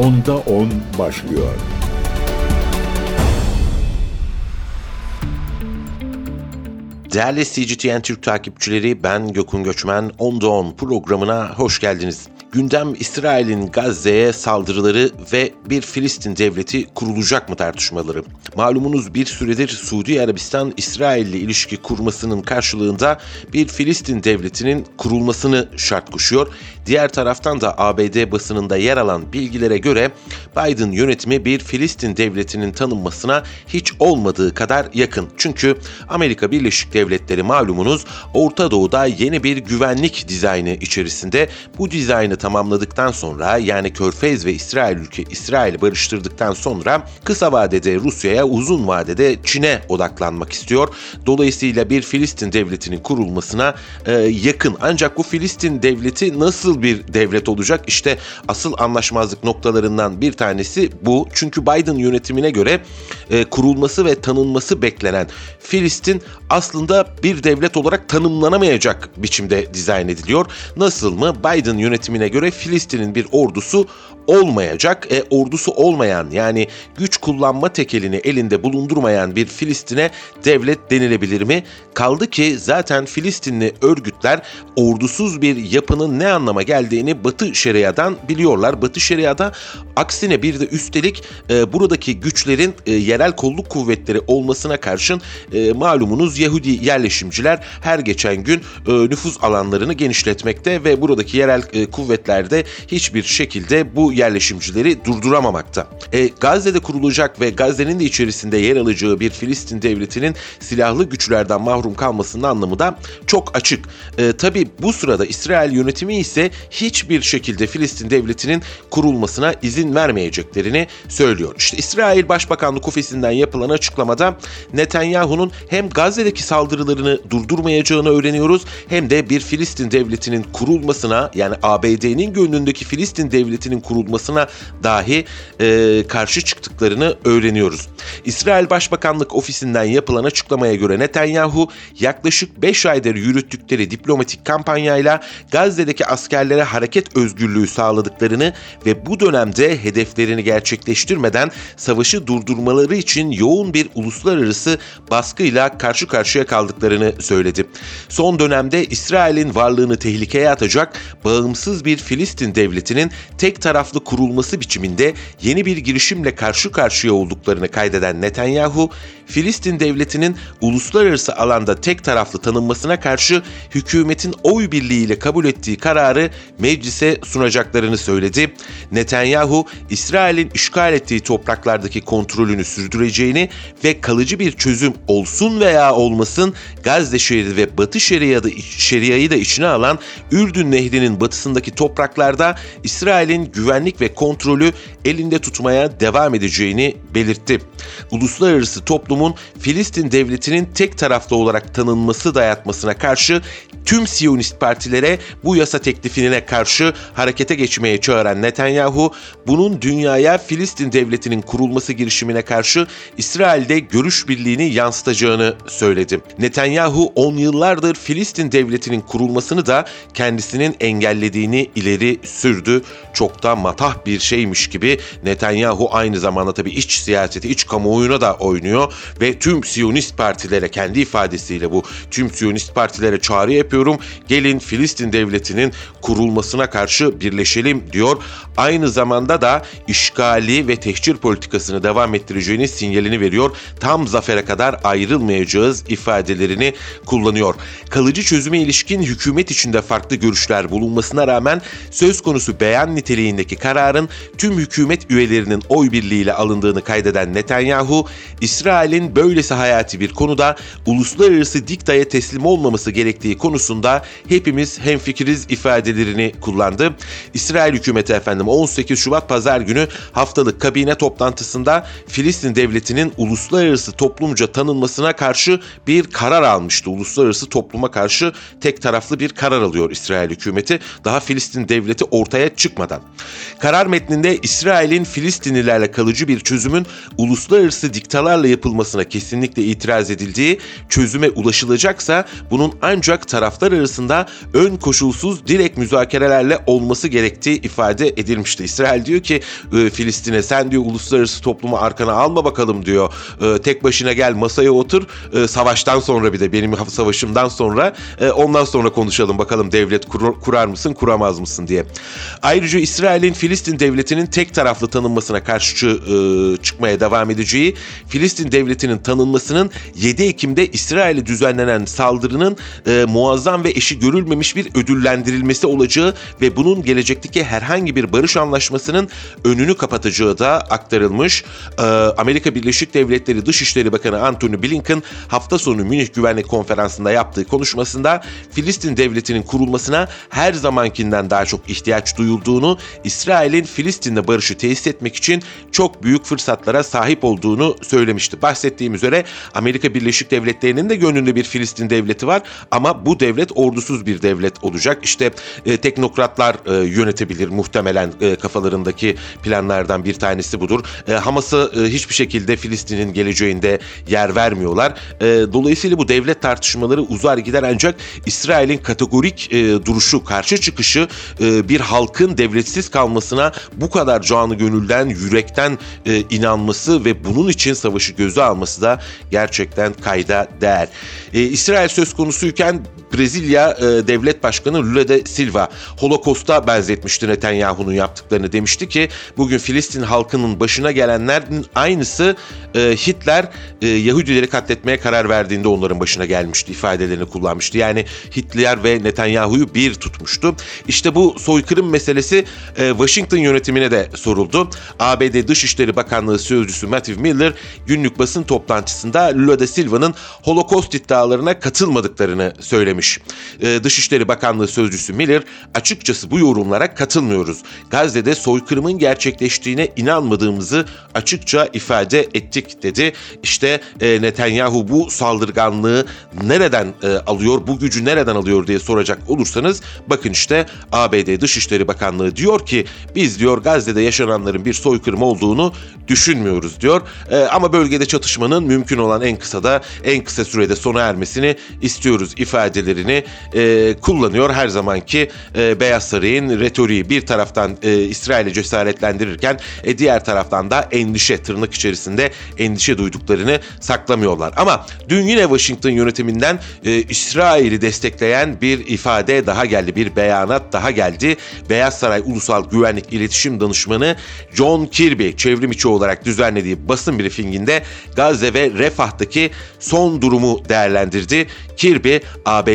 Onda 10 başlıyor. Değerli CGTN Türk takipçileri ben Gökün Göçmen Onda 10 programına hoş geldiniz. Gündem İsrail'in Gazze'ye saldırıları ve bir Filistin devleti kurulacak mı tartışmaları. Malumunuz bir süredir Suudi Arabistan İsrail ile ilişki kurmasının karşılığında bir Filistin devletinin kurulmasını şart koşuyor. Diğer taraftan da ABD basınında yer alan bilgilere göre Biden yönetimi bir Filistin devletinin tanınmasına hiç olmadığı kadar yakın. Çünkü Amerika Birleşik Devletleri malumunuz Orta Doğu'da yeni bir güvenlik dizaynı içerisinde bu dizaynı tamamladıktan sonra yani Körfez ve İsrail ülke İsrail'i barıştırdıktan sonra kısa vadede Rusya'ya uzun vadede Çin'e odaklanmak istiyor. Dolayısıyla bir Filistin devletinin kurulmasına e, yakın. Ancak bu Filistin devleti nasıl bir devlet olacak? İşte asıl anlaşmazlık noktalarından bir tanesi bu. Çünkü Biden yönetimine göre e, kurulması ve tanınması beklenen Filistin aslında bir devlet olarak tanımlanamayacak biçimde dizayn ediliyor. Nasıl mı? Biden yönetimine göre Filistin'in bir ordusu olmayacak. E, ordusu olmayan yani güç kullanma tekelini elinde bulundurmayan bir Filistin'e devlet denilebilir mi? Kaldı ki zaten Filistinli örgütler ordusuz bir yapının ne anlama geldiğini Batı Şeria'dan biliyorlar. Batı Şeria'da aksine bir de üstelik e, buradaki güçlerin e, yerel kolluk kuvvetleri olmasına karşın e, malumunuz Yahudi yerleşimciler her geçen gün e, nüfuz alanlarını genişletmekte ve buradaki yerel e, kuvvetlerde hiçbir şekilde bu yerleşimcileri durduramamakta. E, Gazze'de kurulacak ve Gazze'nin de içerisinde yer alacağı bir Filistin devletinin silahlı güçlerden mahrum kalmasının anlamı da çok açık. E, Tabi bu sırada İsrail yönetimi ise hiçbir şekilde Filistin devletinin kurulmasına izin vermeyeceklerini söylüyor. İşte İsrail Başbakanlık ofisinden yapılan açıklamada Netanyahu'nun hem Gazze'deki saldırılarını durdurmayacağını öğreniyoruz hem de bir Filistin devletinin kurulmasına yani ABD'nin gönlündeki Filistin devletinin kurulmasına dahi e, karşı çıktıklarını öğreniyoruz. İsrail Başbakanlık ofisinden yapılan açıklamaya göre Netanyahu yaklaşık 5 aydır yürüttükleri diplomatik kampanyayla Gazze'deki askerlere hareket özgürlüğü sağladıklarını ve bu dönemde hedeflerini gerçekleştirmeden savaşı durdurmaları için yoğun bir uluslararası baskıyla karşı karşıya kaldıklarını söyledi. Son dönemde İsrail'in varlığını tehlikeye atacak bağımsız bir Filistin devletinin tek taraflı kurulması biçiminde yeni bir girişimle karşı karşıya olduklarını kaydeden Netanyahu, Filistin devletinin uluslararası alanda tek taraflı tanınmasına karşı hükümetin oy birliğiyle kabul ettiği kararı meclise sunacaklarını söyledi. Netanyahu, İsrail'in işgal ettiği topraklardaki kontrolünü sürdüreceğini ve kalıcı bir çözüm olsun veya olmasın Gazze şeridi ve Batı Şeria'da, Şeria'yı da içine alan Ürdün Nehri'nin batısındaki topraklarda İsrail'in güvenlik ve kontrolü elinde tutmaya devam edeceğini belirtti. Uluslararası toplumun Filistin devletinin tek taraflı olarak tanınması dayatmasına karşı tüm Siyonist partilere bu yasa teklifine karşı harekete geçmeye çağıran Netanyahu, bunun dünyaya Filistin devletinin kurulması girişimine karşı İsrail'de görüş birliğini yansıtacağını söyledi. Netanyahu 10 yıllardır Filistin devletinin kurulmasını da kendisinin engellediğini ileri sürdü. Çok da matah bir şeymiş gibi Netanyahu aynı zamanda tabii iç siyaseti, iç kamuoyuna da oynuyor ve tüm Siyonist partilere kendi ifadesiyle bu tüm Siyonist partilere çağrı yapıyorum. Gelin Filistin devletinin kurulmasına karşı birleşelim diyor. Aynı zamanda da işgali ve tehcir politikasını devam ettireceğini sinyalini veriyor. Tam zafere kadar ayrılmayacağız ifadelerini kullanıyor. Kalıcı çözüme ilişkin hükümet içinde farklı görüşler bulunmasına rağmen söz konusu beyan niteliğindeki kararın tüm hükümet üyelerinin oy birliğiyle alındığını kaydeden Netanyahu, İsrail'in böylesi hayati bir konuda uluslararası diktaya teslim olmaması gerektiği konusunda hepimiz hemfikiriz ifadelerini kullandı. İsrail hükümeti efendim 18 Şubat pazar günü haftalık kabine toplantısında Filistin devletinin uluslararası toplumca tanınmasına karşı bir karar almıştı. Uluslararası topluma karşı tek taraflı bir karar alıyor İsrail hükümeti daha Filistin devleti ortaya çıkmadan. Karar metninde İsrail'in Filistinlilerle kalıcı bir çözümün uluslararası diktalarla yapılmasına kesinlikle itiraz edildiği, çözüme ulaşılacaksa bunun ancak taraflar arasında ön koşulsuz direkt müzakerelerle olması gerektiği ifade edilmişti. İsrail diyor ki e, Filistin'e sen diyor uluslararası toplumu arkana alma bakalım diyor. E, tek başına gel masaya otur. E, savaştan sonra bir de benim savaşımdan sonra ondan sonra konuşalım bakalım devlet kur, kurar mısın kuramaz mısın diye. Ayrıca İsrail'in Filistin devletinin tek taraflı tanınmasına karşı çıkmaya devam edeceği, Filistin devletinin tanınmasının 7 Ekim'de İsrail'e düzenlenen saldırının muazzam ve eşi görülmemiş bir ödüllendirilmesi olacağı ve bunun gelecekteki herhangi bir barış anlaşmasının önünü kapatacağı da aktarılmış. Ee, Amerika Birleşik Devletleri Dışişleri Bakanı Antony Blinken hafta sonu Münih Güvenlik Konferansı'nda yaptığı konuşmasında Filistin devletinin kurulmasına her zamankinden daha çok ihtiyaç duyulduğunu, İsrail'in Filistin'le barışı tesis etmek için çok büyük fırsatlara sahip olduğunu söylemişti. Bahsettiğim üzere Amerika Birleşik Devletleri'nin de gönlünde bir Filistin devleti var ama bu devlet ordusuz bir devlet olacak. İşte e, teknokratlar e, yönetebilir muhtemelen e, kafalarındaki planlardan bir tanesi budur. E, Hamas'ı e, hiçbir şekilde Filistin'in geleceğinde yer vermiyorlar. E, dolayısıyla bu devlet tartışmaları uzar gider ancak İsrail'in kategorik e, duruşu, karşı çıkışı e, bir halkın devletsiz kalmasına bu kadar canı gönülden, yürekten e, inanması ve bunun için savaşı göze alması da gerçekten kayda değer. E, İsrail söz konusuyken Brezilya e, Devlet Başkanı Lula de Silva Holocaust'a benzetmişti Netanyahu'nun yaptıklarını demişti ki bugün Filistin halkının başına gelenlerin aynısı e, Hitler e, Yahudileri katletmeye karar verdiğinde onların başına gelmişti ifadelerini kullanmıştı. Yani Hitler ve Netanyahu'yu bir tutmuştu. İşte bu soykırım meselesi e, Washington yönetimine de soruldu. ABD Dışişleri Bakanlığı Sözcüsü Matthew Miller günlük basın toplantısında Lula da Silva'nın Holocaust iddialarına katılmadıklarını söylemiş. E, Dışişleri Bakanlığı Sözcüsü Miller açıkçası bu yorumlara katılmıyoruz. Gazze'de soykırımın gerçekleştiğine inanmadığımızı açıkça ifade ettik dedi. İşte e, Netanyahu bu saldırganlığı nereden e, alıyor, bu gücü nereden alıyor diye soracak olursanız bakın işte ABD Dışişleri Bakanlığı diyor ki biz diyor Gazze'de yaşananların bir soykırım olduğunu düşünmüyoruz diyor. E, ama bölgede çatışmanın mümkün olan en kısa da en kısa sürede sona ermesini istiyoruz ifadelerini e, kullanıyor her zamanki e, Beyaz Saray'ın retoriği bir taraftan e, İsrail'i cesaretlendirirken e, diğer taraftan da endişe tırnak içerisinde endişe duyduklarını saklamıyorlar. Ama dün yine Washington yönetiminden e, İsrail'i destekleyen bir ifade daha geldi, bir beyanat daha geldi. Beyaz Saray Ulusal Güvenlik İletişim Danışmanı John Kirby çevrim içi olarak düzenlediği basın briefinginde Gazze ve Refah'taki son durumu değerlendirdi. Kirby,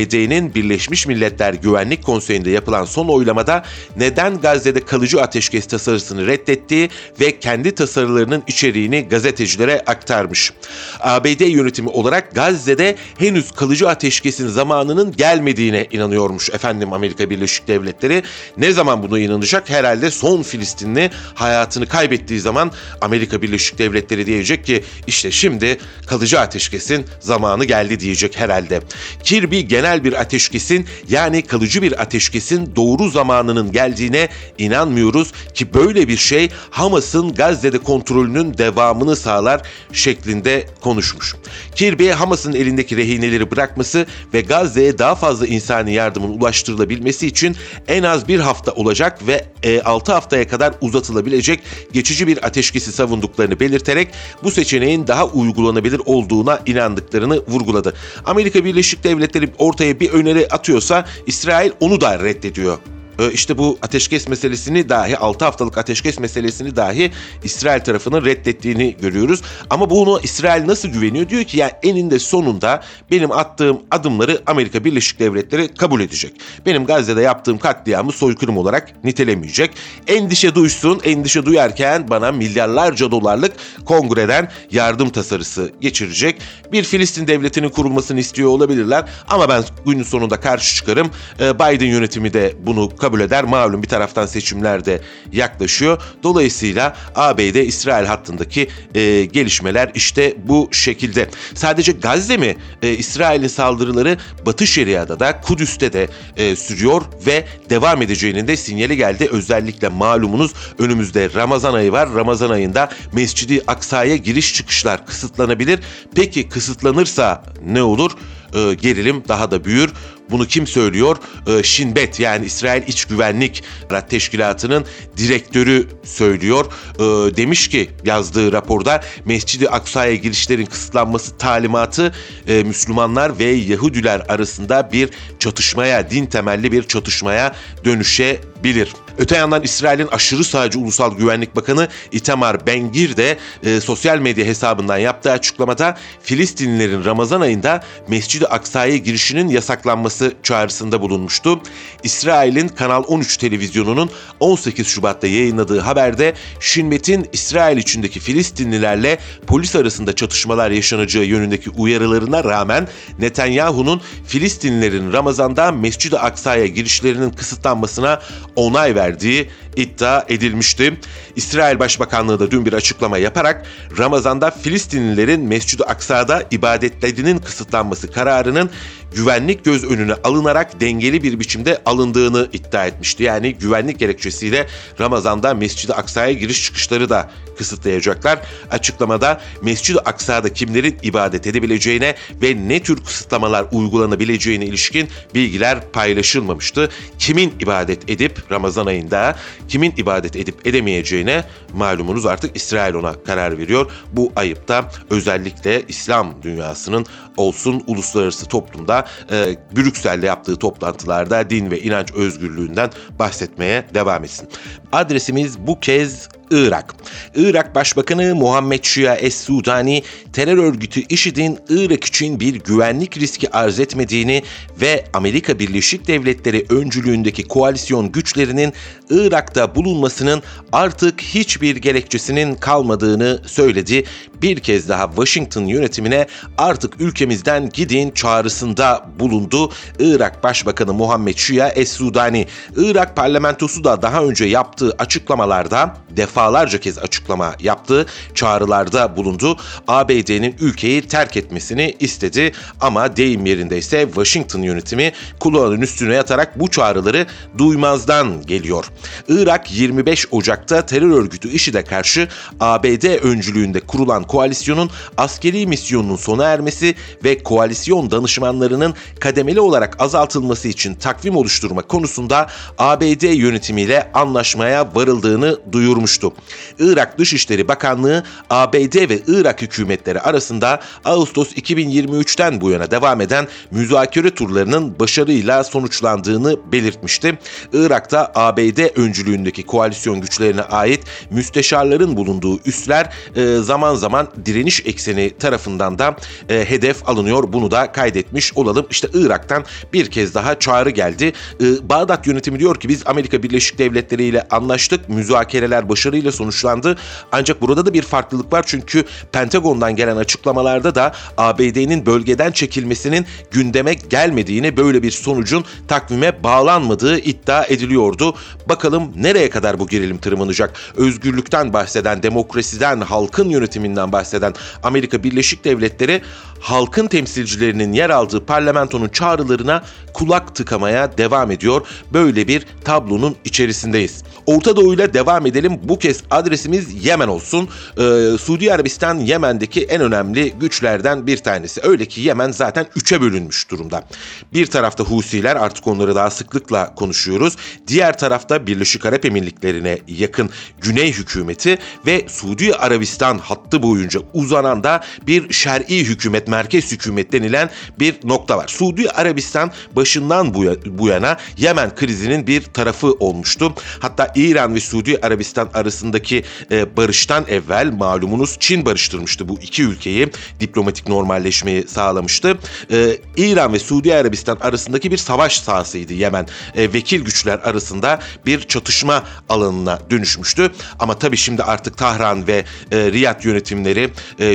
ABD'nin Birleşmiş Milletler Güvenlik Konseyi'nde yapılan son oylamada neden Gazze'de kalıcı ateşkes tasarısını reddettiği ve kendi tasarılarının içeriğini gazetecilere aktarmış. ABD yönetimi olarak Gazze'de henüz kalıcı ateşkesin zamanının gelmediğine inanıyormuş efendim Amerika Birleşik Devletleri. Ne zaman buna inanacak? Herhalde son Filistinli hayatını kaybettiği zaman Amerika Birleşik Devletleri diyecek ki işte şimdi kalıcı ateşkesin zamanı geldi diyecek herhalde. Kirby genel bir ateşkesin yani kalıcı bir ateşkesin doğru zamanının geldiğine inanmıyoruz ki böyle bir şey Hamas'ın Gazze'de kontrolünün devamını sağlar şeklinde konuşmuş. Kirby Hamas'ın elindeki rehineleri bırakması ve Gazze'ye daha fazla insani yardımın ulaştırılabilmesi için en az bir hafta olacak ve 6 e, haftaya kadar uzatılabilecek geçici bir ateşkesi savunduklarını belirterek bu seçeneğin daha uygulanabilir olduğuna inandıklarını vurguladı. Amerika Birleşik Devletleri ortaya bir öneri atıyorsa İsrail onu da reddediyor. Ee, işte bu ateşkes meselesini dahi 6 haftalık ateşkes meselesini dahi İsrail tarafının reddettiğini görüyoruz. Ama bunu İsrail nasıl güveniyor? Diyor ki ya eninde sonunda benim attığım adımları Amerika Birleşik Devletleri kabul edecek. Benim Gazze'de yaptığım katliamı soykırım olarak nitelemeyecek. Endişe duysun, endişe duyarken bana milyarlarca dolarlık kongreden yardım tasarısı geçirecek. Bir Filistin devletinin kurulmasını istiyor olabilirler ama ben günün sonunda karşı çıkarım. Ee, Biden yönetimi de bunu kabul eder. Malum bir taraftan seçimler de yaklaşıyor. Dolayısıyla ABD-İsrail hattındaki e, gelişmeler işte bu şekilde. Sadece Gazze mi? E, İsrail'in saldırıları Batı Şeria'da da Kudüs'te de e, sürüyor ve devam edeceğinin de sinyali geldi. Özellikle malumunuz önümüzde Ramazan ayı var. Ramazan ayında Mescidi Aksa'ya giriş çıkışlar kısıtlanabilir. Peki kısıtlanırsa ne olur? e, gerilim daha da büyür. Bunu kim söylüyor? E, Şinbet yani İsrail İç Güvenlik Teşkilatı'nın direktörü söylüyor. E, demiş ki yazdığı raporda Mescid-i Aksa'ya girişlerin kısıtlanması talimatı e, Müslümanlar ve Yahudiler arasında bir çatışmaya, din temelli bir çatışmaya dönüşebilir. Öte yandan İsrail'in aşırı sağcı Ulusal Güvenlik Bakanı Itamar Ben-Gvir de e, sosyal medya hesabından yaptığı açıklamada Filistinlilerin Ramazan ayında Mescid-i Aksa'ya girişinin yasaklanması çağrısında bulunmuştu. İsrail'in Kanal 13 televizyonunun 18 Şubat'ta yayınladığı haberde Şinbet'in İsrail içindeki Filistinlilerle polis arasında çatışmalar yaşanacağı yönündeki uyarılarına rağmen Netanyahu'nun Filistinlilerin Ramazan'da Mescid-i Aksa'ya girişlerinin kısıtlanmasına onay verdi verdiği iddia edilmişti. İsrail Başbakanlığı da dün bir açıklama yaparak Ramazan'da Filistinlilerin Mescid-i Aksa'da ibadetlerinin kısıtlanması kararının güvenlik göz önüne alınarak dengeli bir biçimde alındığını iddia etmişti. Yani güvenlik gerekçesiyle Ramazan'da Mescid-i Aksa'ya giriş çıkışları da kısıtlayacaklar. Açıklamada Mescid-i Aksa'da kimlerin ibadet edebileceğine ve ne tür kısıtlamalar uygulanabileceğine ilişkin bilgiler paylaşılmamıştı. Kimin ibadet edip Ramazan ayında kimin ibadet edip edemeyeceğine malumunuz artık İsrail ona karar veriyor. Bu ayıpta özellikle İslam dünyasının olsun uluslararası toplumda e, Brüksel'de yaptığı toplantılarda din ve inanç özgürlüğünden bahsetmeye devam etsin. Adresimiz bu kez Irak. Irak Başbakanı Muhammed Şia Es-Sudani terör örgütü IŞİD'in Irak için bir güvenlik riski arz etmediğini ve Amerika Birleşik Devletleri öncülüğündeki koalisyon güçlerinin Irak'ta bulunmasının artık hiçbir gerekçesinin kalmadığını söyledi. Bir kez daha Washington yönetimine artık ülkemizden gidin çağrısında bulundu. Irak Başbakanı Muhammed Şia Es-Sudani. Irak parlamentosu da daha önce yaptığı açıklamalarda defalarca kez açıklama yaptı, çağrılarda bulundu. ABD'nin ülkeyi terk etmesini istedi ama deyim yerinde ise Washington yönetimi kulağının üstüne yatarak bu çağrıları duymazdan geliyor. Irak 25 Ocak'ta terör örgütü IŞİD'e karşı ABD öncülüğünde kurulan koalisyonun askeri misyonunun sona ermesi ve koalisyon danışmanlarının kademeli olarak azaltılması için takvim oluşturma konusunda ABD yönetimiyle anlaşmaya varıldığını duyurmuştu. Irak Dışişleri Bakanlığı ABD ve Irak hükümetleri arasında Ağustos 2023'ten bu yana devam eden müzakere turlarının başarıyla sonuçlandığını belirtmişti. Irak'ta ABD öncülüğündeki koalisyon güçlerine ait müsteşarların bulunduğu üsler e, zaman zaman direniş ekseni tarafından da e, hedef alınıyor. Bunu da kaydetmiş olalım. İşte Irak'tan bir kez daha çağrı geldi. E, Bağdat yönetimi diyor ki biz Amerika Birleşik Devletleri ile anlaştık. Müzakereler başarıyla sonuçlandı. Ancak burada da bir farklılık var çünkü Pentagon'dan gelen açıklamalarda da ABD'nin bölgeden çekilmesinin gündeme gelmediğini, böyle bir sonucun takvime bağlanmadığı iddia ediliyordu. Bakalım nereye kadar bu gerilim tırmanacak? Özgürlükten bahseden, demokrasiden, halkın yönetiminden bahseden Amerika Birleşik Devletleri halkın temsilcilerinin yer aldığı parlamentonun çağrılarına kulak tıkamaya devam ediyor. Böyle bir tablonun içerisindeyiz. Orta Doğu ile devam edelim. Bu kez adresimiz Yemen olsun. Ee, Suudi Arabistan Yemen'deki en önemli güçlerden bir tanesi. Öyle ki Yemen zaten üçe bölünmüş durumda. Bir tarafta Husiler artık onları daha sıklıkla konuşuyoruz. Diğer tarafta Birleşik Arap Emirlikleri'ne yakın Güney hükümeti ve Suudi Arabistan hattı boyunca uzanan da bir şer'i hükümet, merkez hükümet denilen bir nokta var. Suudi Arabistan başından bu yana Yemen krizinin bir tarafı olmuştu. Hatta İran ve Suudi Arabistan arasındaki e, barıştan evvel malumunuz Çin barıştırmıştı bu iki ülkeyi. Diplomatik normalleşmeyi sağlamıştı. E, İran ve Suudi Arabistan arasındaki bir savaş sahasıydı Yemen. E, vekil güçler arasında bir çatışma alanına dönüşmüştü. Ama tabii şimdi artık Tahran ve Riyad yönetimleri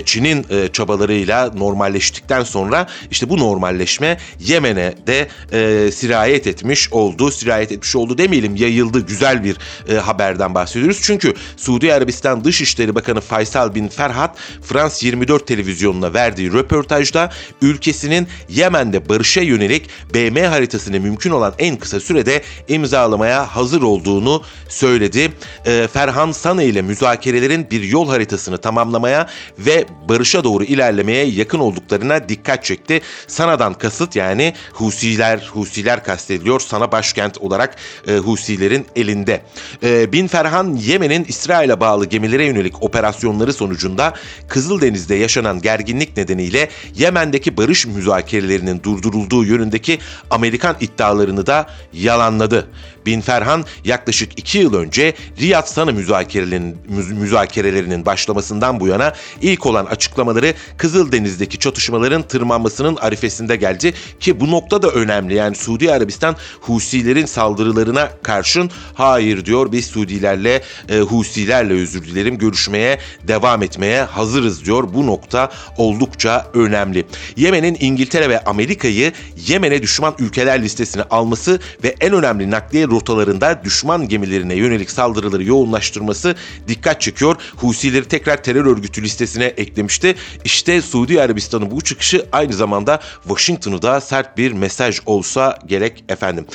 Çin'in çabalarıyla normal normalleştikten sonra işte bu normalleşme Yemen'e de e, sirayet etmiş oldu. Sirayet etmiş oldu demeyelim yayıldı güzel bir e, haberden bahsediyoruz. Çünkü Suudi Arabistan Dışişleri Bakanı Faysal bin Ferhat Frans 24 televizyonuna verdiği röportajda ülkesinin Yemen'de barışa yönelik BM haritasını mümkün olan en kısa sürede imzalamaya hazır olduğunu söyledi. E, Ferhan Sana ile müzakerelerin bir yol haritasını tamamlamaya ve barışa doğru ilerlemeye yakın olduklarına dikkat çekti. Sana'dan kasıt yani Husiler, Husiler kastediliyor. Sana başkent olarak e, Husilerin elinde. E, Bin Ferhan Yemen'in İsrail'e bağlı gemilere yönelik operasyonları sonucunda Kızıldeniz'de yaşanan gerginlik nedeniyle Yemen'deki barış müzakerelerinin durdurulduğu yönündeki Amerikan iddialarını da yalanladı. Bin Ferhan yaklaşık iki yıl önce Riyad Sana müzakerelerinin, müzakerelerinin başlamasından bu yana ilk olan açıklamaları Kızıldeniz'deki çatışmaların tırmanmasının arifesinde geldi ki bu nokta da önemli. Yani Suudi Arabistan Husilerin saldırılarına karşın hayır diyor biz Suudilerle e, Husilerle özür dilerim görüşmeye devam etmeye hazırız diyor. Bu nokta oldukça önemli. Yemen'in İngiltere ve Amerika'yı Yemen'e düşman ülkeler listesine alması ve en önemli nakliye rotalarında düşman gemilerine yönelik saldırıları yoğunlaştırması dikkat çekiyor. Husileri tekrar terör örgütü listesine eklemişti. İşte Suudi Arabistan'ın bu çıkışı aynı zamanda Washington'u da sert bir mesaj olsa gerek efendim.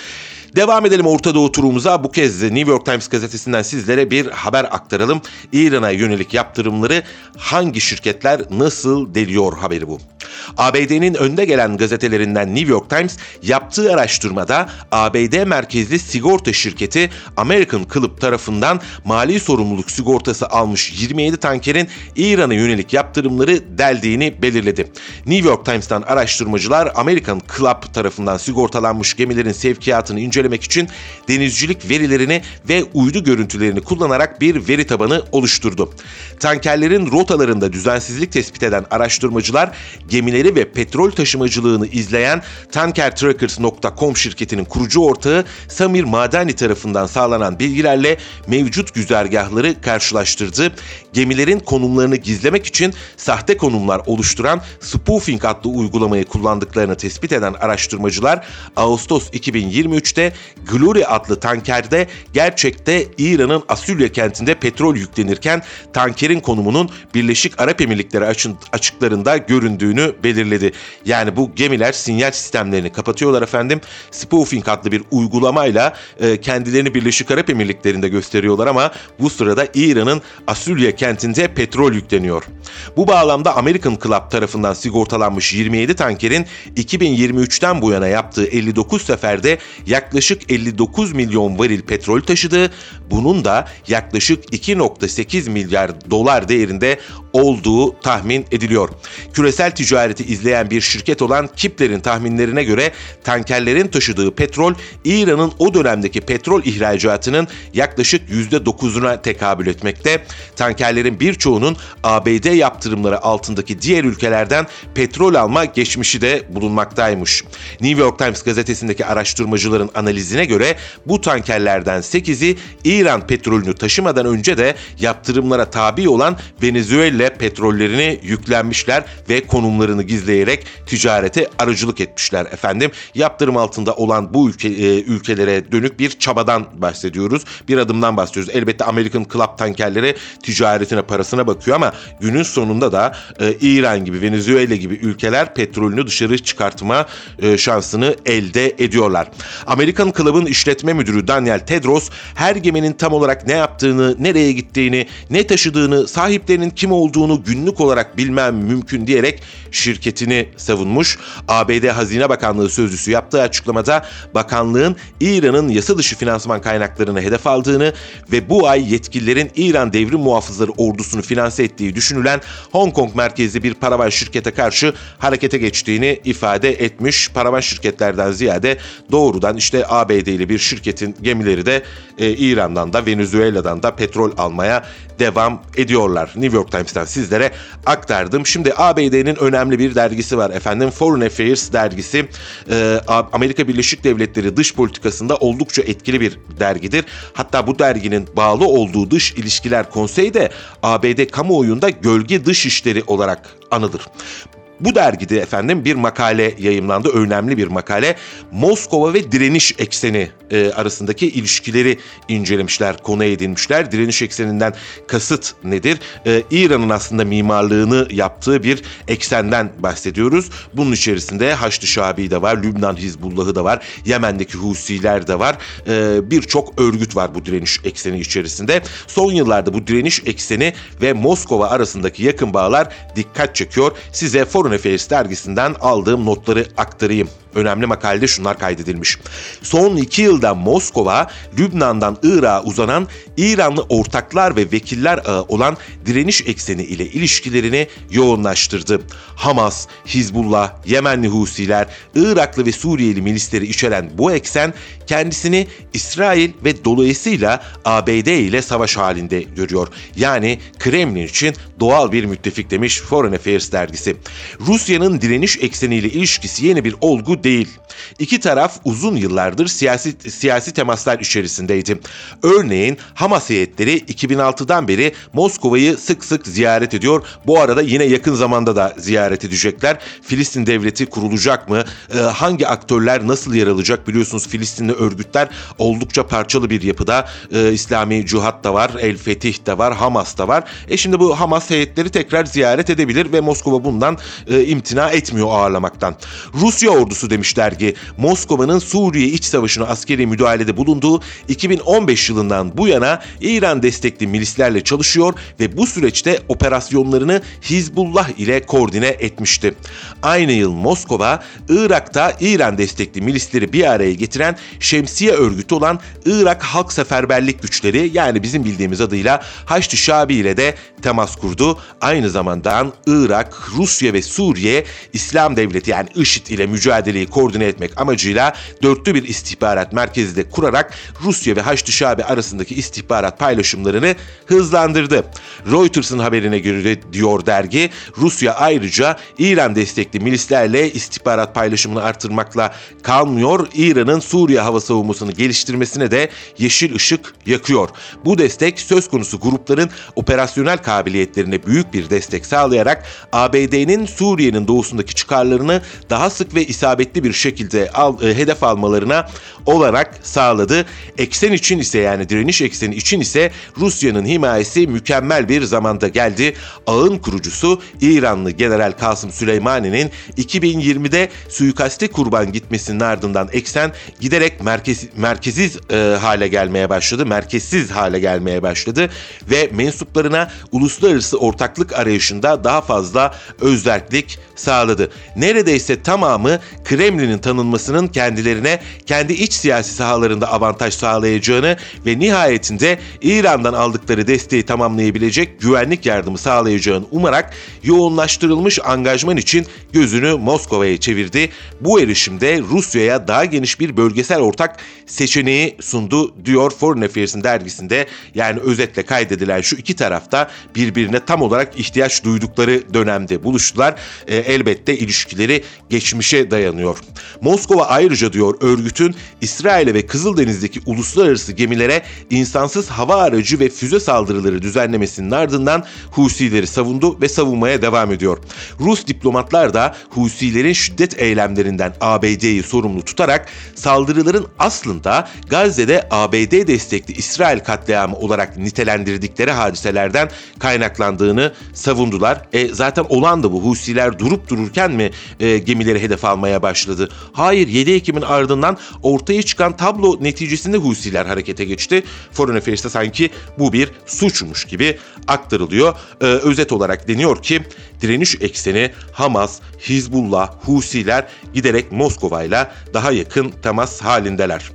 Devam edelim Orta Doğu turumuza. Bu kez New York Times gazetesinden sizlere bir haber aktaralım. İran'a yönelik yaptırımları hangi şirketler nasıl deliyor haberi bu. ABD'nin önde gelen gazetelerinden New York Times yaptığı araştırmada ABD merkezli sigorta şirketi American Club tarafından mali sorumluluk sigortası almış 27 tankerin İran'a yönelik yaptırımları deldiğini belirledi. New York Times'tan araştırmacılar American Club tarafından sigortalanmış gemilerin sevkiyatını incelemek için denizcilik verilerini ve uydu görüntülerini kullanarak bir veri tabanı oluşturdu. Tankerlerin rotalarında düzensizlik tespit eden araştırmacılar gemileri ve petrol taşımacılığını izleyen tankertrackers.com şirketinin kurucu ortağı Samir Madani tarafından sağlanan bilgilerle mevcut güzergahları karşılaştırdı. Gemilerin konumlarını gizlemek için sahte konumlar oluşturan spoofing adlı uygulamayı kullandıklarını tespit eden araştırmacılar Ağustos 2023'te Glory adlı tankerde gerçekte İran'ın Asulya kentinde petrol yüklenirken tankerin konumunun Birleşik Arap Emirlikleri açıklarında göründüğünü belirledi. Yani bu gemiler sinyal sistemlerini kapatıyorlar efendim. Spoofing adlı bir uygulamayla e, kendilerini Birleşik Arap Emirlikleri'nde gösteriyorlar ama bu sırada İran'ın Asulya kentinde petrol yükleniyor. Bu bağlamda American Club tarafından sigortalanmış 27 tankerin 2023'ten bu yana yaptığı 59 seferde yaklaşık 59 milyon varil petrol taşıdığı, bunun da yaklaşık 2.8 milyar dolar değerinde olduğu tahmin ediliyor. Küresel ticareti izleyen bir şirket olan Kipler'in tahminlerine göre tankerlerin taşıdığı petrol İran'ın o dönemdeki petrol ihracatının yaklaşık %9'una tekabül etmekte. Tankerlerin birçoğunun ABD yaptırımları altındaki diğer ülkelerden petrol alma geçmişi de bulunmaktaymış. New York Times gazetesindeki araştırmacıların analizine göre bu tankerlerden 8'i İran petrolünü taşımadan önce de yaptırımlara tabi olan Venezuela petrollerini yüklenmişler ve konumlarını gizleyerek ticarete aracılık etmişler efendim. Yaptırım altında olan bu ülke, e, ülkelere dönük bir çabadan bahsediyoruz. Bir adımdan bahsediyoruz. Elbette American Club tankerleri ticaretine parasına bakıyor ama günün sonunda da e, İran gibi Venezuela gibi ülkeler petrolünü dışarı çıkartma e, şansını elde ediyorlar. American Club'ın işletme müdürü Daniel Tedros her geminin tam olarak ne yaptığını, nereye gittiğini, ne taşıdığını, sahiplerinin kim olduğunu günlük olarak bilmem mümkün diyerek şirketini savunmuş. ABD Hazine Bakanlığı sözcüsü yaptığı açıklamada bakanlığın İran'ın yasa dışı finansman kaynaklarını hedef aldığını ve bu ay yetkililerin İran Devrim Muhafızları ordusunu finanse ettiği düşünülen Hong Kong merkezli bir paravan şirkete karşı harekete geçtiğini ifade etmiş. Paravan şirketlerden ziyade doğrudan işte ABD'li bir şirketin gemileri de e, İran'dan da Venezuela'dan da petrol almaya devam ediyorlar. New York Times'tan sizlere aktardım. Şimdi ABD'nin önemli bir dergisi var efendim. Foreign Affairs dergisi. Ee, Amerika Birleşik Devletleri dış politikasında oldukça etkili bir dergidir. Hatta bu derginin bağlı olduğu dış ilişkiler konseyi de ABD kamuoyunda gölge dış işleri olarak anılır. Bu dergide efendim bir makale yayımlandı, önemli bir makale. Moskova ve direniş ekseni e, arasındaki ilişkileri incelemişler, konu edinmişler. Direniş ekseninden kasıt nedir? E, İran'ın aslında mimarlığını yaptığı bir eksenden bahsediyoruz. Bunun içerisinde Haçlı Şabi de var, Lübnan Hizbullah'ı da var, Yemen'deki Husiler de var. E, Birçok örgüt var bu direniş ekseni içerisinde. Son yıllarda bu direniş ekseni ve Moskova arasındaki yakın bağlar dikkat çekiyor. Size Foreign Affairs dergisinden aldığım notları aktarayım önemli makalede şunlar kaydedilmiş. Son iki yılda Moskova, Lübnan'dan Irak'a uzanan İranlı ortaklar ve vekiller ağı olan direniş ekseni ile ilişkilerini yoğunlaştırdı. Hamas, Hizbullah, Yemenli Husiler, Iraklı ve Suriyeli milisleri içeren bu eksen kendisini İsrail ve dolayısıyla ABD ile savaş halinde görüyor. Yani Kremlin için doğal bir müttefik demiş Foreign Affairs dergisi. Rusya'nın direniş ekseniyle ilişkisi yeni bir olgu değil. İki taraf uzun yıllardır siyasi, siyasi temaslar içerisindeydi. Örneğin Hamas heyetleri 2006'dan beri Moskova'yı sık sık ziyaret ediyor. Bu arada yine yakın zamanda da ziyaret edecekler. Filistin devleti kurulacak mı? Ee, hangi aktörler nasıl yer alacak? Biliyorsunuz Filistinli örgütler oldukça parçalı bir yapıda. Ee, İslami Cihat da var, El Fetih de var, Hamas da var. E şimdi bu Hamas heyetleri tekrar ziyaret edebilir ve Moskova bundan e, imtina etmiyor ağırlamaktan. Rusya ordusu demiş dergi Moskova'nın Suriye iç savaşına askeri müdahalede bulunduğu 2015 yılından bu yana İran destekli milislerle çalışıyor ve bu süreçte operasyonlarını Hizbullah ile koordine etmişti. Aynı yıl Moskova, Irak'ta İran destekli milisleri bir araya getiren şemsiye örgütü olan Irak Halk Seferberlik Güçleri yani bizim bildiğimiz adıyla Haçlı Şabi ile de temas kurdu. Aynı zamanda Irak, Rusya ve Suriye İslam Devleti yani IŞİD ile mücadeleyi koordine etmek amacıyla dörtlü bir istihbarat merkezi de kurarak Rusya ve Haçlı Şabi arasındaki istihbarat paylaşımlarını hızlandırdı. Reuters'ın haberine göre diyor dergi, Rusya ayrıca İran destekli milislerle istihbarat paylaşımını artırmakla kalmıyor, İran'ın Suriye hava savunmasını geliştirmesine de yeşil ışık yakıyor. Bu destek söz konusu grupların operasyonel kabiliyetlerine büyük bir destek sağlayarak ABD'nin Suriye'nin doğusundaki çıkarlarını daha sık ve isabetli bir şekilde al, e, hedef almalarına olarak sağladı. Eksen için ise yani direniş ekseni için ise Rusya'nın himayesi mükemmel bir zamanda geldi. Ağın kurucusu İranlı General Kasım Süleymani'nin 2020'de suikaste kurban gitmesinin ardından eksen giderek merkez, merkeziz e, hale gelmeye başladı. Merkezsiz hale gelmeye başladı ve mensuplarına uluslararası ortaklık arayışında daha fazla özerklik sağladı. Neredeyse tamamı Kremlin'in tanınmasının kendilerine kendi iç siyasi sahalarında avantaj sağlayacağını ve nihayetinde İran'dan aldıkları desteği tamamlayabilecek güvenlik yardımı sağlayacağını umarak yoğunlaştırılmış angajman için gözünü Moskova'ya çevirdi. Bu erişimde Rusya'ya daha geniş bir bölgesel ortak seçeneği sundu diyor Foreign Affairs'in dergisinde. Yani özetle kaydedilen şu iki tarafta birbirine tam olarak ihtiyaç duydukları dönemde buluştular. E, elbette ilişkileri geçmişe dayanıyor. Moskova ayrıca diyor örgütün İsrail'e ve Kızıldeniz'deki uluslararası gemilere insansız hava aracı ve füze saldırıları düzenlemesinin ardından Husileri savundu ve savunmaya devam ediyor. Rus diplomatlar da Husilerin şiddet eylemlerinden ABD'yi sorumlu tutarak saldırıların aslında Gazze'de ABD destekli İsrail katliamı olarak nitelendirdikleri hadiselerden kaynaklandığını savundular. E, zaten olan da bu. Husiler durup dururken mi e, gemileri hedef almaya başladı? Hayır 7 Ekim'in ardından ortaya çıkan tablo neticesinde Husiler harekete geçti. Foreign Affairs'te sanki bu bir suçmuş gibi aktarılıyor. Ee, özet olarak deniyor ki direniş ekseni Hamas, Hizbullah, Husiler giderek Moskova ile daha yakın temas halindeler.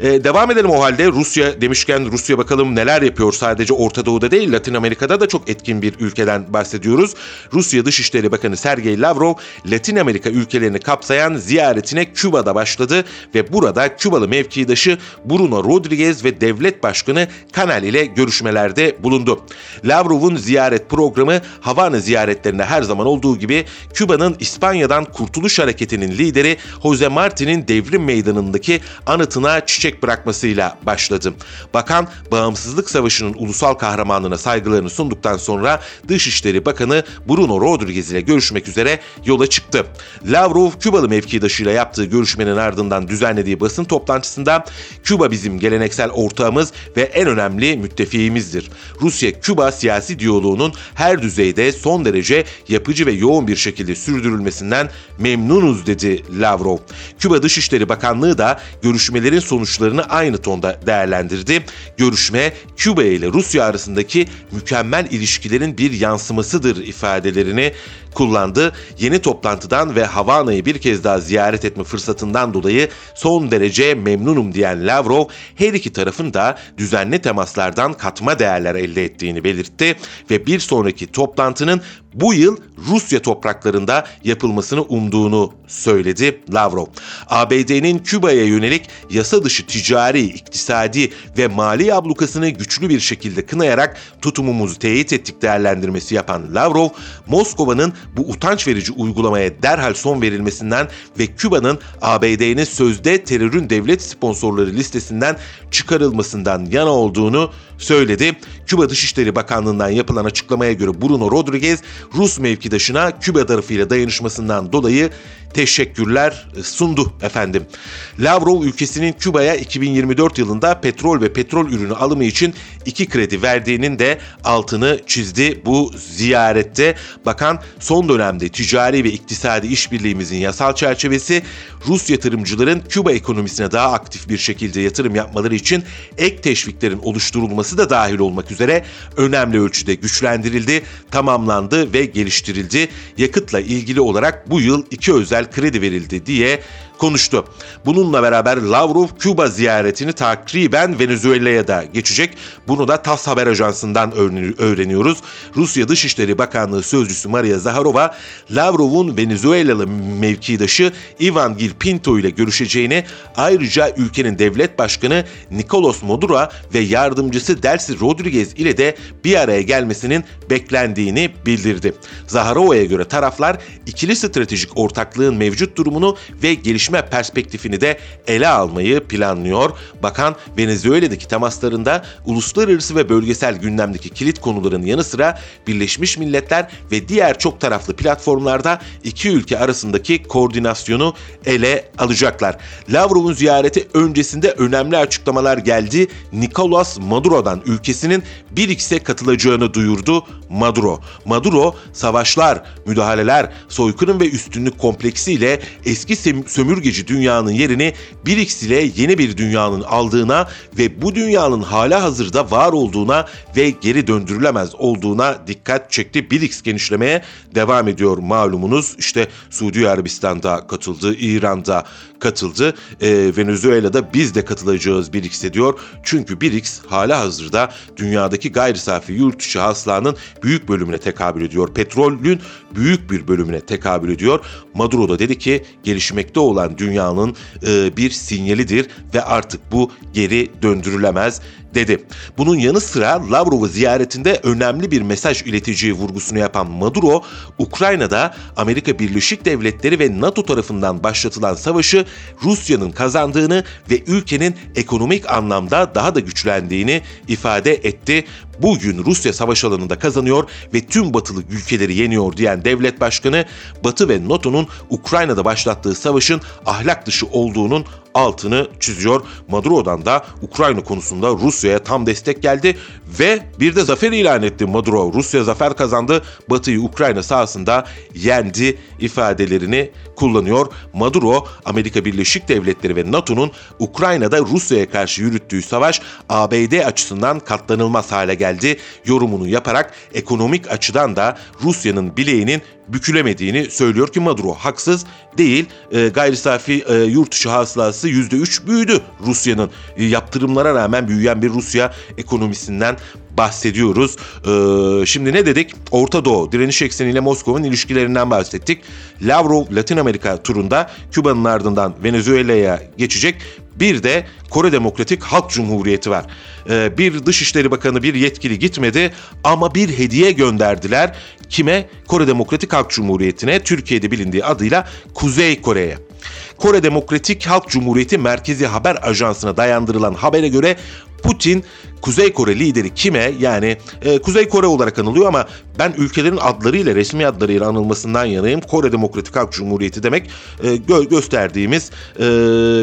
Ee, devam edelim o halde. Rusya demişken Rusya bakalım neler yapıyor. Sadece Orta Doğu'da değil Latin Amerika'da da çok etkin bir ülkeden bahsediyoruz. Rusya Dışişleri Bakanı Sergey Lavrov Latin Amerika ülkelerini kapsayan ziyaretine Küba'da başladı ve burada Kübalı mevkidaşı Bruno Rodriguez ve devlet başkanı Kanal ile görüşmelerde bulundu. Lavrov'un ziyaret programı Havana ziyaretlerinde her zaman olduğu gibi Küba'nın İspanya'dan Kurtuluş Hareketi'nin lideri Jose Marti'nin devrim meydanındaki anıtına çiçek çiçek bırakmasıyla başladı. Bakan Bağımsızlık Savaşı'nın ulusal kahramanlığına saygılarını sunduktan sonra Dışişleri Bakanı Bruno Rodriguez ile görüşmek üzere yola çıktı. Lavrov Kübalı mevkidaşıyla yaptığı görüşmenin ardından düzenlediği basın toplantısında Küba bizim geleneksel ortağımız ve en önemli müttefiğimizdir. Rusya-Küba siyasi diyaloğunun her düzeyde son derece yapıcı ve yoğun bir şekilde sürdürülmesinden memnunuz dedi Lavrov. Küba Dışişleri Bakanlığı da görüşmelerin sonuçlarını aynı tonda değerlendirdi. Görüşme Küba ile Rusya arasındaki mükemmel ilişkilerin bir yansımasıdır ifadelerini kullandı. Yeni toplantıdan ve Havana'yı bir kez daha ziyaret etme fırsatından dolayı son derece memnunum diyen Lavrov her iki tarafın da düzenli temaslardan katma değerler elde ettiğini belirtti ve bir sonraki toplantının bu yıl Rusya topraklarında yapılmasını umduğunu söyledi Lavrov. ABD'nin Küba'ya yönelik yasa dışı ticari, iktisadi ve mali ablukasını güçlü bir şekilde kınayarak tutumumuzu teyit ettik değerlendirmesi yapan Lavrov, Moskova'nın bu utanç verici uygulamaya derhal son verilmesinden ve Küba'nın ABD'nin sözde terörün devlet sponsorları listesinden çıkarılmasından yana olduğunu söyledi. Küba Dışişleri Bakanlığı'ndan yapılan açıklamaya göre Bruno Rodriguez, Rus mevkidaşına Küba tarafıyla dayanışmasından dolayı teşekkürler sundu efendim. Lavrov ülkesinin Küba'ya 2024 yılında petrol ve petrol ürünü alımı için iki kredi verdiğinin de altını çizdi bu ziyarette. Bakan son dönemde ticari ve iktisadi işbirliğimizin yasal çerçevesi Rus yatırımcıların Küba ekonomisine daha aktif bir şekilde yatırım yapmaları için ek teşviklerin oluşturulması da dahil olmak üzere önemli ölçüde güçlendirildi, tamamlandı ve geliştirildi. Yakıtla ilgili olarak bu yıl iki özel kredi verildi diye konuştu. Bununla beraber Lavrov Küba ziyaretini takriben Venezuela'ya da geçecek. Bunu da TASS haber ajansından öğreniyoruz. Rusya Dışişleri Bakanlığı Sözcüsü Maria Zaharova, Lavrov'un Venezuelalı mevkidaşı Ivan Gil Pinto ile görüşeceğini, ayrıca ülkenin devlet başkanı Nicolas Maduro ve yardımcısı Delcy Rodriguez ile de bir araya gelmesinin beklendiğini bildirdi. Zaharova'ya göre taraflar ikili stratejik ortaklığın mevcut durumunu ve gelişme perspektifini de ele almayı planlıyor. Bakan Venezuela'daki temaslarında uluslararası ve bölgesel gündemdeki kilit konuların yanı sıra Birleşmiş Milletler ve diğer çok taraflı platformlarda iki ülke arasındaki koordinasyonu ele alacaklar. Lavrov'un ziyareti öncesinde önemli açıklamalar geldi. Nicolas Maduro'dan ülkesinin bir xe katılacağını duyurdu Maduro. Maduro savaşlar, müdahaleler, soykırım ve üstünlük kompleksiyle eski sömürgeci dünyanın yerini BRICS ile yeni bir dünyanın aldığına ve bu dünyanın hala hazırda var olduğuna ve geri döndürülemez olduğuna dikkat çekti. BRICS genişlemeye devam ediyor malumunuz. İşte Suudi Arabistan'da katıldı, İran'da katıldı. E, Venezuela'da biz de katılacağız BRICS'e diyor. Çünkü BRICS hala hazırda dünyadaki gayri safi yurt içi hasılanın büyük bölümüne tekabül ediyor. Petrolün büyük bir bölümüne tekabül ediyor. Maduro da dedi ki gelişmekte olan dünyanın e, bir sinyalidir ve artık bu geri döndürülemez dedi. Bunun yanı sıra Lavrov'u ziyaretinde önemli bir mesaj ileteceği vurgusunu yapan Maduro, Ukrayna'da Amerika Birleşik Devletleri ve NATO tarafından başlatılan savaşı Rusya'nın kazandığını ve ülkenin ekonomik anlamda daha da güçlendiğini ifade etti. Bugün Rusya savaş alanında kazanıyor ve tüm batılı ülkeleri yeniyor diyen devlet başkanı Batı ve NATO'nun Ukrayna'da başlattığı savaşın ahlak dışı olduğunun altını çiziyor. Maduro'dan da Ukrayna konusunda Rusya'ya tam destek geldi ve bir de zafer ilan etti Maduro. Rusya zafer kazandı, Batı'yı Ukrayna sahasında yendi ifadelerini kullanıyor. Maduro, Amerika Birleşik Devletleri ve NATO'nun Ukrayna'da Rusya'ya karşı yürüttüğü savaş ABD açısından katlanılmaz hale geldi yorumunu yaparak ekonomik açıdan da Rusya'nın bileğinin bükülemediğini söylüyor ki Maduro haksız değil. E, gayri safi e, yurt dışı hasılası %3 büyüdü Rusya'nın. E, yaptırımlara rağmen büyüyen bir Rusya ekonomisinden bahsediyoruz. Ee, şimdi ne dedik? Orta Doğu, direniş ekseniyle Moskova'nın ilişkilerinden bahsettik. Lavrov Latin Amerika turunda Küba'nın ardından Venezuela'ya geçecek. Bir de Kore Demokratik Halk Cumhuriyeti var. Ee, bir Dışişleri Bakanı bir yetkili gitmedi ama bir hediye gönderdiler. Kime? Kore Demokratik Halk Cumhuriyeti'ne Türkiye'de bilindiği adıyla Kuzey Kore'ye. Kore Demokratik Halk Cumhuriyeti Merkezi Haber Ajansı'na dayandırılan habere göre Putin Kuzey Kore lideri kime yani e, Kuzey Kore olarak anılıyor ama ben ülkelerin adlarıyla resmi adlarıyla anılmasından yanayım. Kore Demokratik Halk Cumhuriyeti demek e, gö- gösterdiğimiz e,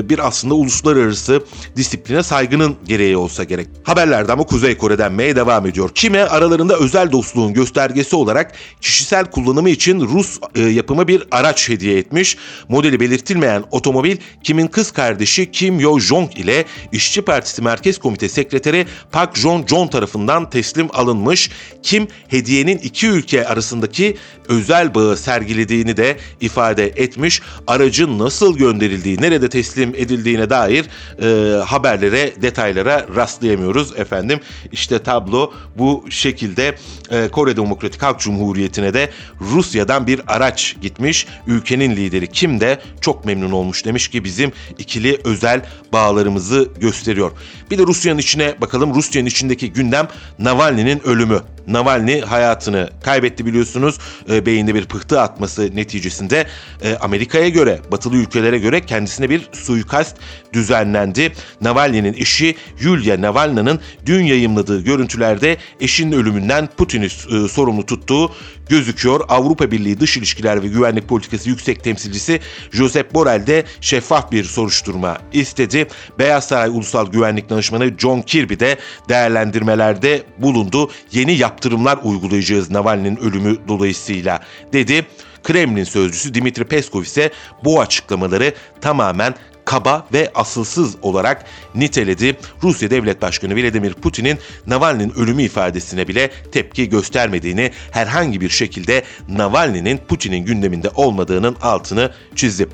bir aslında uluslararası disipline saygının gereği olsa gerek. Haberlerde ama Kuzey Kore denmeye devam ediyor. Kime aralarında özel dostluğun göstergesi olarak kişisel kullanımı için Rus e, yapımı bir araç hediye etmiş. Modeli belirtilmeyen otomobil Kim'in kız kardeşi Kim Yo Jong ile İşçi Partisi Merkez Komite Sekreteri Park Jong John tarafından teslim alınmış. Kim hediyenin iki ülke arasındaki özel bağı sergilediğini de ifade etmiş. Aracın nasıl gönderildiği, nerede teslim edildiğine dair e, haberlere, detaylara rastlayamıyoruz efendim. İşte tablo bu şekilde e, Kore Demokratik Halk Cumhuriyeti'ne de Rusya'dan bir araç gitmiş. Ülkenin lideri Kim de çok memnun olmuş demiş ki bizim ikili özel bağlarımızı gösteriyor. Bir de Rusya'nın içine bakalım. Rusya'nın içindeki gündem Navalny'nin ölümü. Navalny hayatını kaybetti biliyorsunuz. E, beyinde bir pıhtı atması neticesinde e, Amerika'ya göre, batılı ülkelere göre kendisine bir suikast düzenlendi. Navalny'nin eşi Yulia Navalny'nin dün yayımladığı görüntülerde eşinin ölümünden Putin'i e, sorumlu tuttuğu gözüküyor. Avrupa Birliği Dış İlişkiler ve Güvenlik Politikası Yüksek Temsilcisi Josep Borrell de şeffaf bir soruşturma istedi. Beyaz Saray Ulusal Güvenlik Danışmanı John Kirby de değerlendirmelerde bulundu. Yeni yaptırımlar uygulayacağız Navalny'nin ölümü dolayısıyla dedi. Kremlin sözcüsü Dimitri Peskov ise bu açıklamaları tamamen kaba ve asılsız olarak niteledi. Rusya Devlet Başkanı Vladimir Putin'in Navalny'nin ölümü ifadesine bile tepki göstermediğini, herhangi bir şekilde Navalny'nin Putin'in gündeminde olmadığının altını çizdi.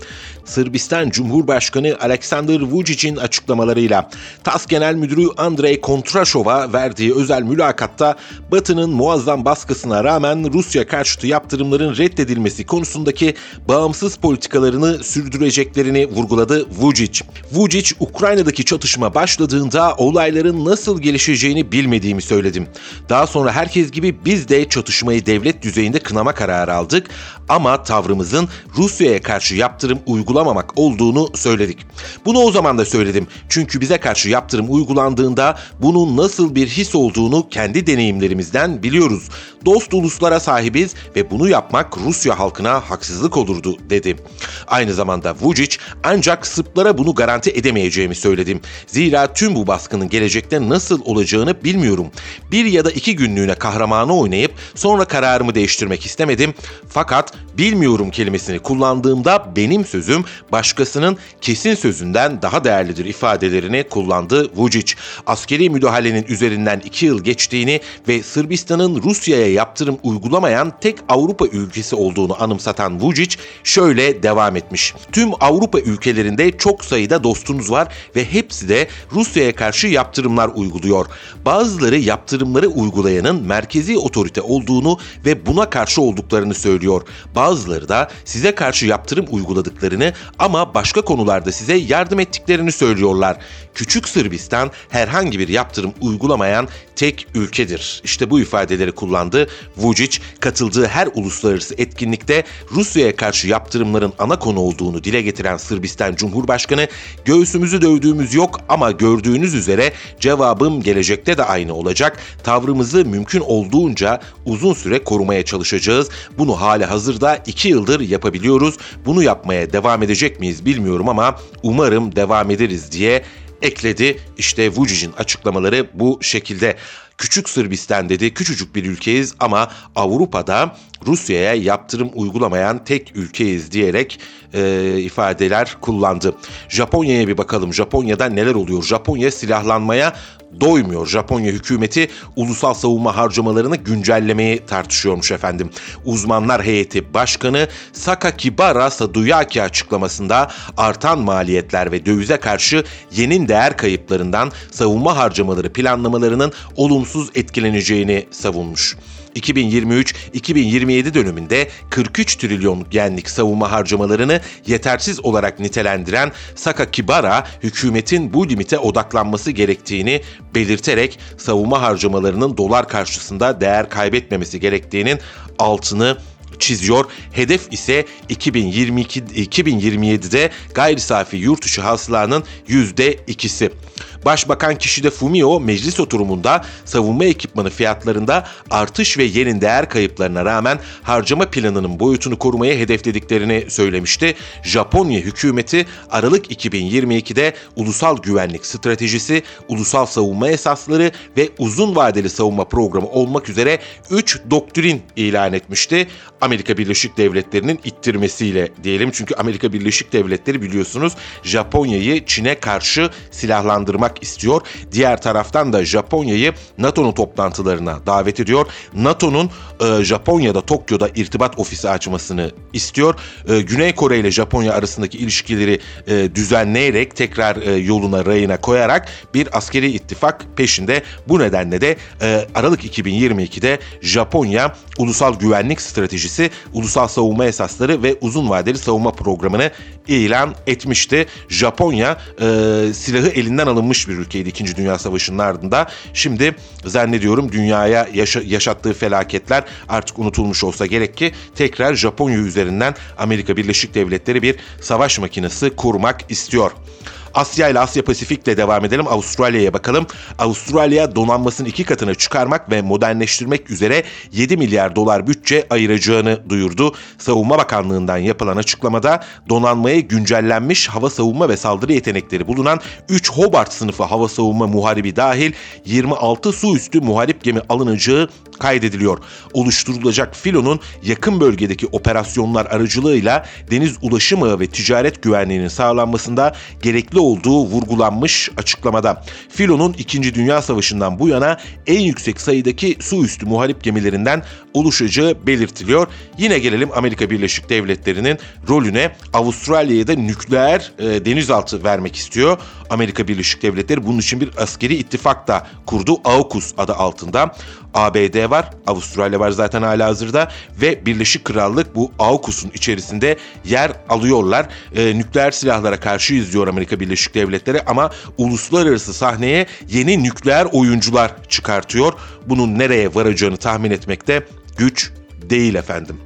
Sırbistan Cumhurbaşkanı Aleksandr Vucic'in açıklamalarıyla TAS Genel Müdürü Andrei Kontrashov'a verdiği özel mülakatta Batı'nın muazzam baskısına rağmen Rusya karşıtı yaptırımların reddedilmesi konusundaki bağımsız politikalarını sürdüreceklerini vurguladı Vucic. Vucic, Ukrayna'daki çatışma başladığında olayların nasıl gelişeceğini bilmediğimi söyledim. Daha sonra herkes gibi biz de çatışmayı devlet düzeyinde kınama kararı aldık ama tavrımızın Rusya'ya karşı yaptırım uygulamamak olduğunu söyledik. Bunu o zaman da söyledim. Çünkü bize karşı yaptırım uygulandığında bunun nasıl bir his olduğunu kendi deneyimlerimizden biliyoruz. Dost uluslara sahibiz ve bunu yapmak Rusya halkına haksızlık olurdu dedi. Aynı zamanda Vucic ancak Sırplara bunu garanti edemeyeceğimi söyledim. Zira tüm bu baskının gelecekte nasıl olacağını bilmiyorum. Bir ya da iki günlüğüne kahramanı oynayıp sonra kararımı değiştirmek istemedim. Fakat bilmiyorum kelimesini kullandığımda benim sözüm başkasının kesin sözünden daha değerlidir ifadelerini kullandı Vucic. Askeri müdahalenin üzerinden iki yıl geçtiğini ve Sırbistan'ın Rusya'ya yaptırım uygulamayan tek Avrupa ülkesi olduğunu anımsatan Vucic şöyle devam etmiş. Tüm Avrupa ülkelerinde çok sayıda dostunuz var ve hepsi de Rusya'ya karşı yaptırımlar uyguluyor. Bazıları yaptırımları uygulayanın merkezi otorite olduğunu ve buna karşı olduklarını söylüyor. Bazıları da size karşı yaptırım uyguladıklarını ama başka konularda size yardım ettiklerini söylüyorlar. Küçük Sırbistan herhangi bir yaptırım uygulamayan tek ülkedir. İşte bu ifadeleri kullandı. Vucic katıldığı her uluslararası etkinlikte Rusya'ya karşı yaptırımların ana konu olduğunu dile getiren Sırbistan Cumhurbaşkanı göğsümüzü dövdüğümüz yok ama gördüğünüz üzere cevabım gelecekte de aynı olacak. Tavrımızı mümkün olduğunca uzun süre korumaya çalışacağız. Bunu hali hazırda iki yıldır yapabiliyoruz. Bunu yapmaya devam edecek miyiz bilmiyorum ama umarım devam ederiz diye ekledi. İşte Vucic'in açıklamaları bu şekilde. Küçük Sırbistan dedi, küçücük bir ülkeyiz ama Avrupa'da Rusya'ya yaptırım uygulamayan tek ülkeyiz diyerek e, ifadeler kullandı. Japonya'ya bir bakalım. Japonya'da neler oluyor? Japonya silahlanmaya doymuyor. Japonya hükümeti ulusal savunma harcamalarını güncellemeyi tartışıyormuş efendim. Uzmanlar heyeti başkanı Sakakibara Saduyaki açıklamasında artan maliyetler ve dövize karşı yenin değer kayıplarından savunma harcamaları planlamalarının olumsuz etkileneceğini savunmuş. 2023-2027 döneminde 43 trilyonluk yenlik savunma harcamalarını yetersiz olarak nitelendiren Saka Kibara, hükümetin bu limite odaklanması gerektiğini belirterek savunma harcamalarının dolar karşısında değer kaybetmemesi gerektiğinin altını çiziyor. Hedef ise 2022 2027'de gayri safi yurt içi hasılanın %2'si. Başbakan Kishida Fumio meclis oturumunda savunma ekipmanı fiyatlarında artış ve yerin değer kayıplarına rağmen harcama planının boyutunu korumaya hedeflediklerini söylemişti. Japonya hükümeti Aralık 2022'de ulusal güvenlik stratejisi, ulusal savunma esasları ve uzun vadeli savunma programı olmak üzere 3 doktrin ilan etmişti. Amerika Birleşik Devletleri'nin ittirmesiyle diyelim çünkü Amerika Birleşik Devletleri biliyorsunuz Japonya'yı Çin'e karşı silahlandırmak istiyor. Diğer taraftan da Japonya'yı NATO'nun toplantılarına davet ediyor. NATO'nun e, Japonya'da Tokyo'da irtibat ofisi açmasını istiyor. E, Güney Kore ile Japonya arasındaki ilişkileri e, düzenleyerek tekrar e, yoluna rayına koyarak bir askeri ittifak peşinde. Bu nedenle de e, Aralık 2022'de Japonya ulusal güvenlik stratejisi, ulusal savunma esasları ve uzun vadeli savunma programını ilan etmişti. Japonya e, silahı elinden alınmış bir ülkeydi 2. Dünya Savaşı'nın ardında. Şimdi zannediyorum dünyaya yaşa- yaşattığı felaketler artık unutulmuş olsa gerek ki tekrar Japonya üzerinden Amerika Birleşik Devletleri bir savaş makinesi kurmak istiyor. Asya ile Asya Pasifik'le devam edelim. Avustralya'ya bakalım. Avustralya donanmasını iki katına çıkarmak ve modernleştirmek üzere 7 milyar dolar bütçe ayıracağını duyurdu. Savunma Bakanlığı'ndan yapılan açıklamada donanmaya güncellenmiş hava savunma ve saldırı yetenekleri bulunan 3 Hobart sınıfı hava savunma muharibi dahil 26 su üstü muharip gemi alınacağı kaydediliyor. Oluşturulacak filonun yakın bölgedeki operasyonlar aracılığıyla deniz ulaşımı ve ticaret güvenliğinin sağlanmasında gerekli olduğu vurgulanmış açıklamada. Filonun 2. Dünya Savaşı'ndan bu yana en yüksek sayıdaki su üstü muharip gemilerinden oluşacağı belirtiliyor. Yine gelelim Amerika Birleşik Devletleri'nin rolüne. Avustralya'ya da nükleer e, denizaltı vermek istiyor. Amerika Birleşik Devletleri bunun için bir askeri ittifak da kurdu. AUKUS adı altında. ABD var, Avustralya var zaten hala hazırda ve Birleşik Krallık bu AUKUS'un içerisinde yer alıyorlar. E, nükleer silahlara karşı izliyor Amerika Birleşik Devletleri ama uluslararası sahneye yeni nükleer oyuncular çıkartıyor. Bunun nereye varacağını tahmin etmekte güç değil efendim.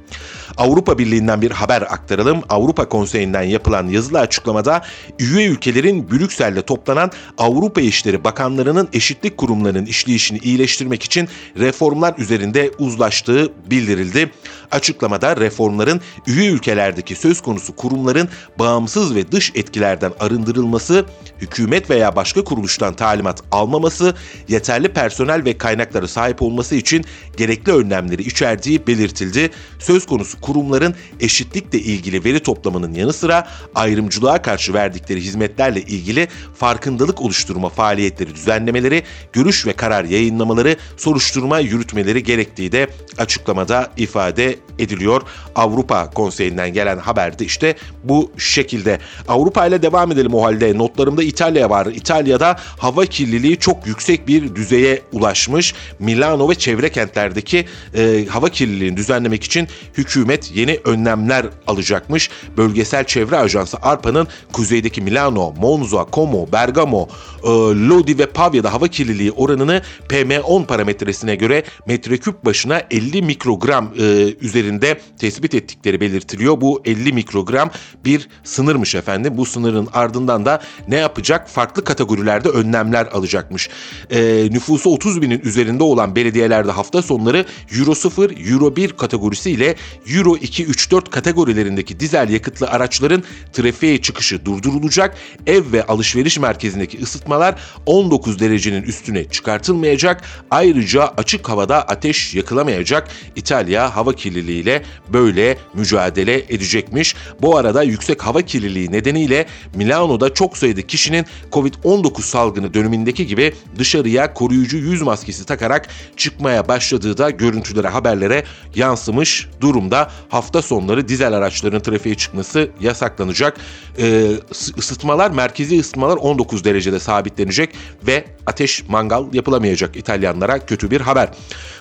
Avrupa Birliği'nden bir haber aktaralım. Avrupa Konseyi'nden yapılan yazılı açıklamada üye ülkelerin Brüksel'de toplanan Avrupa İşleri Bakanlarının eşitlik kurumlarının işleyişini iyileştirmek için reformlar üzerinde uzlaştığı bildirildi. Açıklamada reformların üye ülkelerdeki söz konusu kurumların bağımsız ve dış etkilerden arındırılması, hükümet veya başka kuruluştan talimat almaması, yeterli personel ve kaynaklara sahip olması için gerekli önlemleri içerdiği belirtildi. Söz konusu kurumların eşitlikle ilgili veri toplamanın yanı sıra ayrımcılığa karşı verdikleri hizmetlerle ilgili farkındalık oluşturma faaliyetleri düzenlemeleri, görüş ve karar yayınlamaları, soruşturma yürütmeleri gerektiği de açıklamada ifade ediliyor. Avrupa Konseyi'nden gelen haberde işte bu şekilde. Avrupa ile devam edelim o halde. Notlarımda İtalya var. İtalya'da hava kirliliği çok yüksek bir düzeye ulaşmış. Milano ve çevre kentlerdeki e, hava kirliliğini düzenlemek için hükümet yeni önlemler alacakmış. Bölgesel Çevre Ajansı ARPA'nın kuzeydeki Milano, Monza, Como, Bergamo, e, Lodi ve Pavya'da hava kirliliği oranını PM10 parametresine göre metreküp başına 50 mikrogram e, üzerinde tespit ettikleri belirtiliyor. Bu 50 mikrogram bir sınırmış efendim. Bu sınırın ardından da ne yapacak? Farklı kategorilerde önlemler alacakmış. E, nüfusu 30 binin üzerinde olan belediyelerde hafta sonları Euro 0, Euro 1 kategorisi ile Euro 2, 3, 4 kategorilerindeki dizel yakıtlı araçların trafiğe çıkışı durdurulacak. Ev ve alışveriş merkezindeki ısıtmalar 19 derecenin üstüne çıkartılmayacak. Ayrıca açık havada ateş yakılamayacak. İtalya hava kirliliğiyle böyle mücadele edecekmiş. Bu arada yüksek hava kirliliği nedeniyle Milano'da çok sayıda kişinin Covid-19 salgını dönemindeki gibi dışarıya koruyucu yüz maskesi takarak çıkmaya başladığı da görüntülere, haberlere yansımış durumda. Hafta sonları dizel araçların trafiğe çıkması yasaklanacak. Ee, ısıtmalar, merkezi ısıtmalar 19 derecede sabitlenecek ve ateş mangal yapılamayacak İtalyanlara kötü bir haber.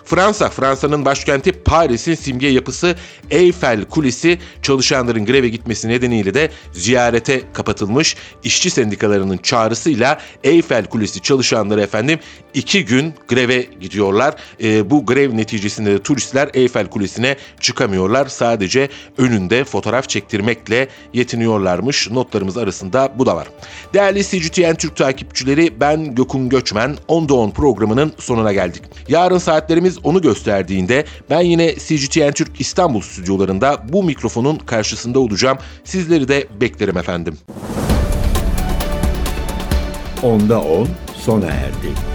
Fransa, Fransa'nın başkenti Paris'in simge yapısı Eiffel Kulesi çalışanların greve gitmesi nedeniyle de ziyarete kapatılmış. İşçi sendikalarının çağrısıyla Eiffel Kulesi çalışanları efendim iki gün greve gidiyorlar. E, bu grev neticesinde de turistler Eiffel Kulesi'ne çıkamıyorlar. Yapmıyorlar. Sadece önünde fotoğraf çektirmekle yetiniyorlarmış. Notlarımız arasında bu da var. Değerli CGTN Türk takipçileri ben Gökün Göçmen 10'da 10 programının sonuna geldik. Yarın saatlerimiz onu gösterdiğinde ben yine CGTN Türk İstanbul stüdyolarında bu mikrofonun karşısında olacağım. Sizleri de beklerim efendim. Onda 10 sona erdi.